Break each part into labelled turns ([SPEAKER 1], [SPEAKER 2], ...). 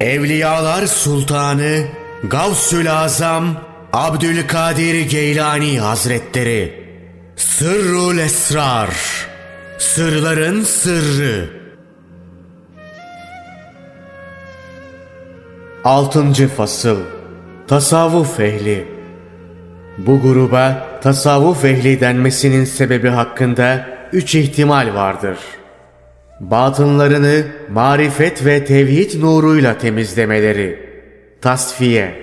[SPEAKER 1] Evliyalar Sultanı Gavsül Azam Abdülkadir Geylani Hazretleri. Sırrul Esrar. Sırların Sırrı. Altıncı Fasıl. Tasavvuf Ehli. Bu gruba tasavvuf ehli denmesinin sebebi hakkında üç ihtimal vardır. Batınlarını marifet ve tevhid nuruyla temizlemeleri, tasfiye,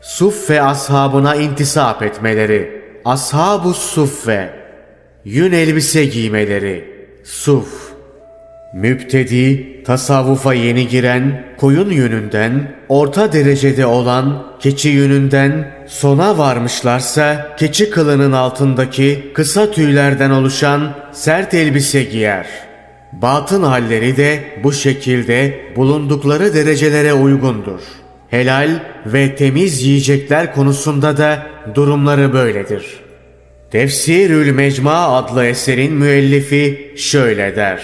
[SPEAKER 1] suffe ashabına intisap etmeleri, ashab-ı suffe, yün elbise giymeleri, suf, müptedi, tasavvufa yeni giren, koyun yönünden, orta derecede olan, keçi yönünden, sona varmışlarsa, keçi kılının altındaki kısa tüylerden oluşan sert elbise giyer. Batın halleri de bu şekilde bulundukları derecelere uygundur. Helal ve temiz yiyecekler konusunda da durumları böyledir. Tefsirül Mecma adlı eserin müellifi şöyle der.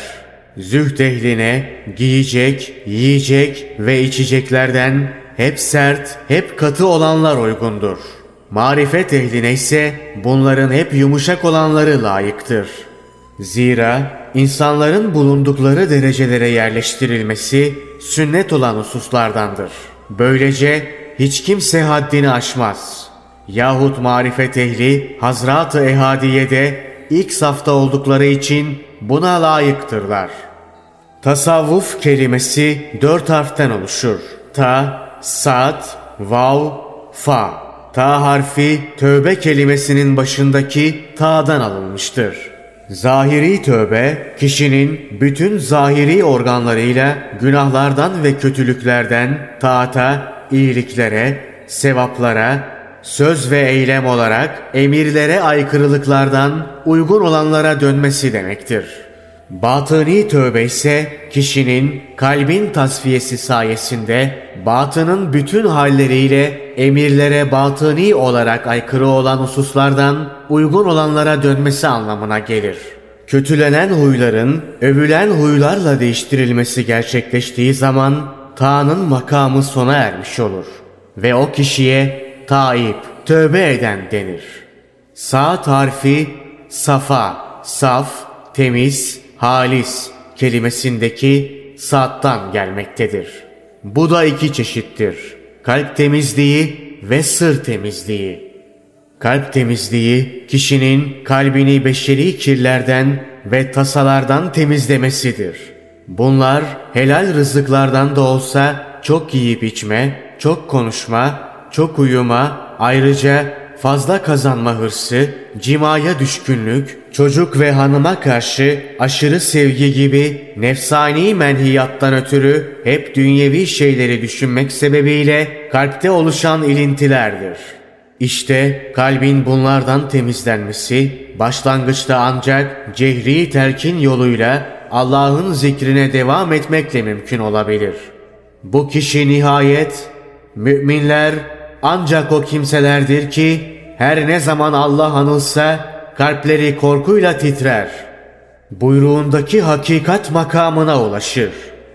[SPEAKER 1] Zühd ehline giyecek, yiyecek ve içeceklerden hep sert, hep katı olanlar uygundur. Marifet ehline ise bunların hep yumuşak olanları layıktır. Zira insanların bulundukları derecelere yerleştirilmesi sünnet olan hususlardandır. Böylece hiç kimse haddini aşmaz. Yahut marifet ehli Hazrat-ı Ehadiye'de ilk safta oldukları için buna layıktırlar. Tasavvuf kelimesi dört harften oluşur. Ta, sat, vav, fa. Ta harfi tövbe kelimesinin başındaki ta'dan alınmıştır. Zahiri tövbe, kişinin bütün zahiri organlarıyla günahlardan ve kötülüklerden taata, iyiliklere, sevaplara, söz ve eylem olarak emirlere aykırılıklardan uygun olanlara dönmesi demektir. Batıni tövbe ise kişinin kalbin tasfiyesi sayesinde batının bütün halleriyle emirlere batıni olarak aykırı olan hususlardan uygun olanlara dönmesi anlamına gelir. Kötülenen huyların övülen huylarla değiştirilmesi gerçekleştiği zaman Ta'nın makamı sona ermiş olur ve o kişiye taip, tövbe eden denir. Sağ harfi safa, saf, temiz, halis kelimesindeki saattan gelmektedir. Bu da iki çeşittir. Kalp temizliği ve sır temizliği. Kalp temizliği kişinin kalbini beşeri kirlerden ve tasalardan temizlemesidir. Bunlar helal rızıklardan da olsa çok yiyip içme, çok konuşma, çok uyuma, ayrıca fazla kazanma hırsı, cimaya düşkünlük, çocuk ve hanıma karşı aşırı sevgi gibi nefsani menhiyattan ötürü hep dünyevi şeyleri düşünmek sebebiyle kalpte oluşan ilintilerdir. İşte kalbin bunlardan temizlenmesi başlangıçta ancak cehri terkin yoluyla Allah'ın zikrine devam etmekle mümkün olabilir. Bu kişi nihayet müminler ancak o kimselerdir ki her ne zaman Allah anılsa kalpleri korkuyla titrer. Buyruğundaki hakikat makamına ulaşır.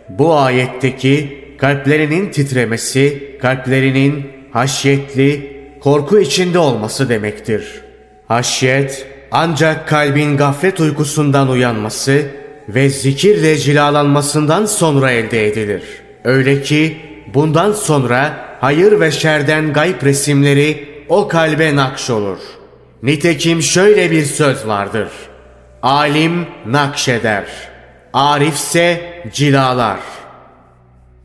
[SPEAKER 1] Bu ayetteki kalplerinin titremesi, kalplerinin haşyetli, korku içinde olması demektir. Haşyet ancak kalbin gaflet uykusundan uyanması ve zikirle cilalanmasından sonra elde edilir. Öyle ki bundan sonra hayır ve şerden gayb resimleri o kalbe nakş olur. Nitekim şöyle bir söz vardır. Alim nakşeder, arifse cilalar.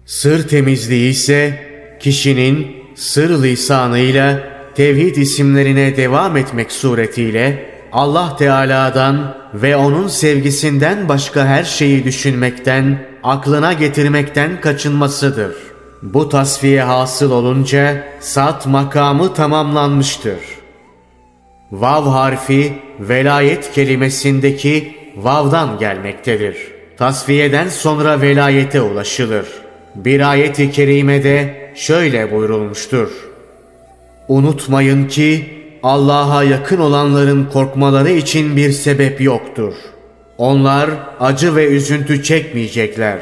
[SPEAKER 1] Sır temizliği ise kişinin sır lisanıyla tevhid isimlerine devam etmek suretiyle Allah Teala'dan ve onun sevgisinden başka her şeyi düşünmekten, aklına getirmekten kaçınmasıdır. Bu tasfiye hasıl olunca sat makamı tamamlanmıştır. Vav harfi velayet kelimesindeki vavdan gelmektedir. Tasfiyeden sonra velayete ulaşılır. Bir ayet-i kerimede şöyle buyurulmuştur. Unutmayın ki Allah'a yakın olanların korkmaları için bir sebep yoktur. Onlar acı ve üzüntü çekmeyecekler.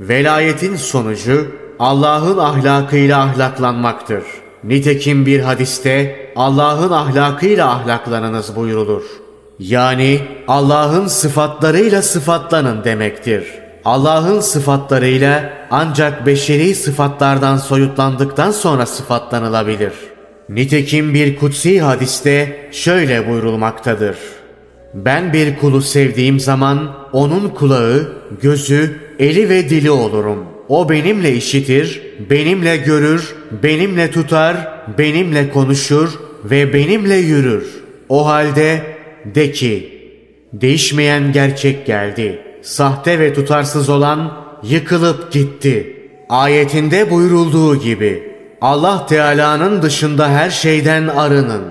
[SPEAKER 1] Velayetin sonucu Allah'ın ahlakıyla ahlaklanmaktır. Nitekim bir hadiste Allah'ın ahlakıyla ahlaklanınız buyurulur. Yani Allah'ın sıfatlarıyla sıfatlanın demektir. Allah'ın sıfatlarıyla ancak beşeri sıfatlardan soyutlandıktan sonra sıfatlanılabilir. Nitekim bir kutsi hadiste şöyle buyurulmaktadır. Ben bir kulu sevdiğim zaman onun kulağı, gözü, eli ve dili olurum. O benimle işitir, benimle görür, benimle tutar, benimle konuşur ve benimle yürür. O halde de ki, değişmeyen gerçek geldi. Sahte ve tutarsız olan yıkılıp gitti. Ayetinde buyurulduğu gibi Allah Teala'nın dışında her şeyden arının.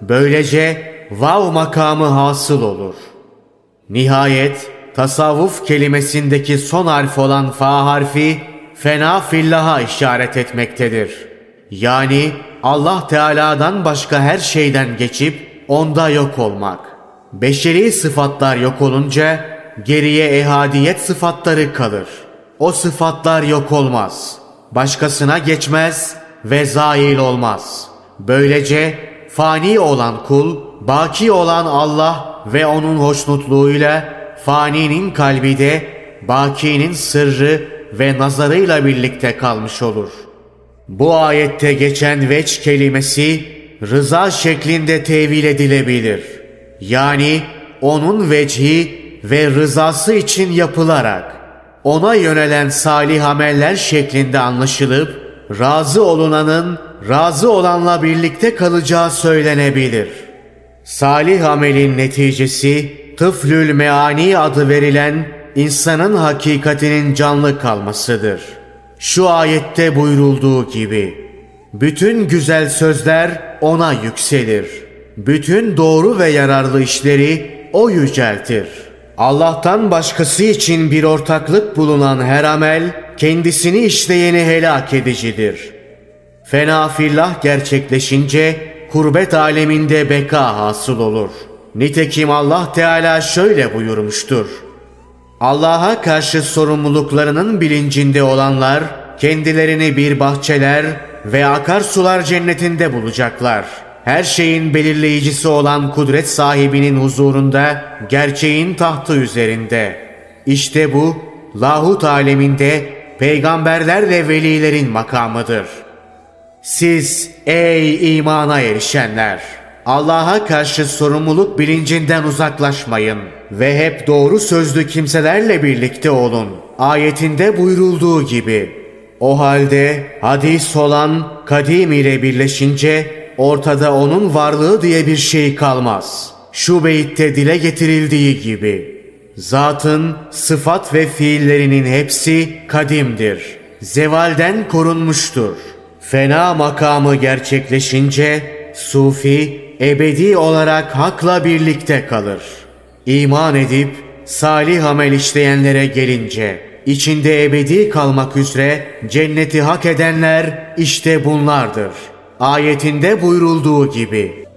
[SPEAKER 1] Böylece vav makamı hasıl olur. Nihayet tasavvuf kelimesindeki son harf olan fa harfi fena fillaha işaret etmektedir. Yani Allah Teala'dan başka her şeyden geçip onda yok olmak. Beşeri sıfatlar yok olunca geriye ehadiyet sıfatları kalır. O sıfatlar yok olmaz. Başkasına geçmez ve zail olmaz. Böylece fani olan kul, baki olan Allah ve onun hoşnutluğuyla faninin kalbi de bakinin sırrı ve nazarıyla birlikte kalmış olur. Bu ayette geçen veç kelimesi rıza şeklinde tevil edilebilir. Yani onun vecihi ve rızası için yapılarak ona yönelen salih ameller şeklinde anlaşılıp razı olunanın razı olanla birlikte kalacağı söylenebilir. Salih amelin neticesi tıflül meani adı verilen insanın hakikatinin canlı kalmasıdır. Şu ayette buyurulduğu gibi bütün güzel sözler ona yükselir. Bütün doğru ve yararlı işleri o yüceltir. Allah'tan başkası için bir ortaklık bulunan her amel kendisini işleyeni helak edicidir. Fena fillah gerçekleşince kurbet aleminde beka hasıl olur. Nitekim Allah Teala şöyle buyurmuştur. Allah'a karşı sorumluluklarının bilincinde olanlar kendilerini bir bahçeler ve akarsular cennetinde bulacaklar. Her şeyin belirleyicisi olan kudret sahibinin huzurunda gerçeğin tahtı üzerinde. İşte bu lahut aleminde peygamberler ve velilerin makamıdır. Siz ey imana erişenler! Allah'a karşı sorumluluk bilincinden uzaklaşmayın ve hep doğru sözlü kimselerle birlikte olun. Ayetinde buyurulduğu gibi. O halde hadis olan kadim ile birleşince ortada onun varlığı diye bir şey kalmaz. Şu beyitte dile getirildiği gibi. Zatın sıfat ve fiillerinin hepsi kadimdir. Zevalden korunmuştur. Fena makamı gerçekleşince sufi ebedi olarak hakla birlikte kalır. İman edip salih amel işleyenlere gelince içinde ebedi kalmak üzere cenneti hak edenler işte bunlardır. Ayetinde buyurulduğu gibi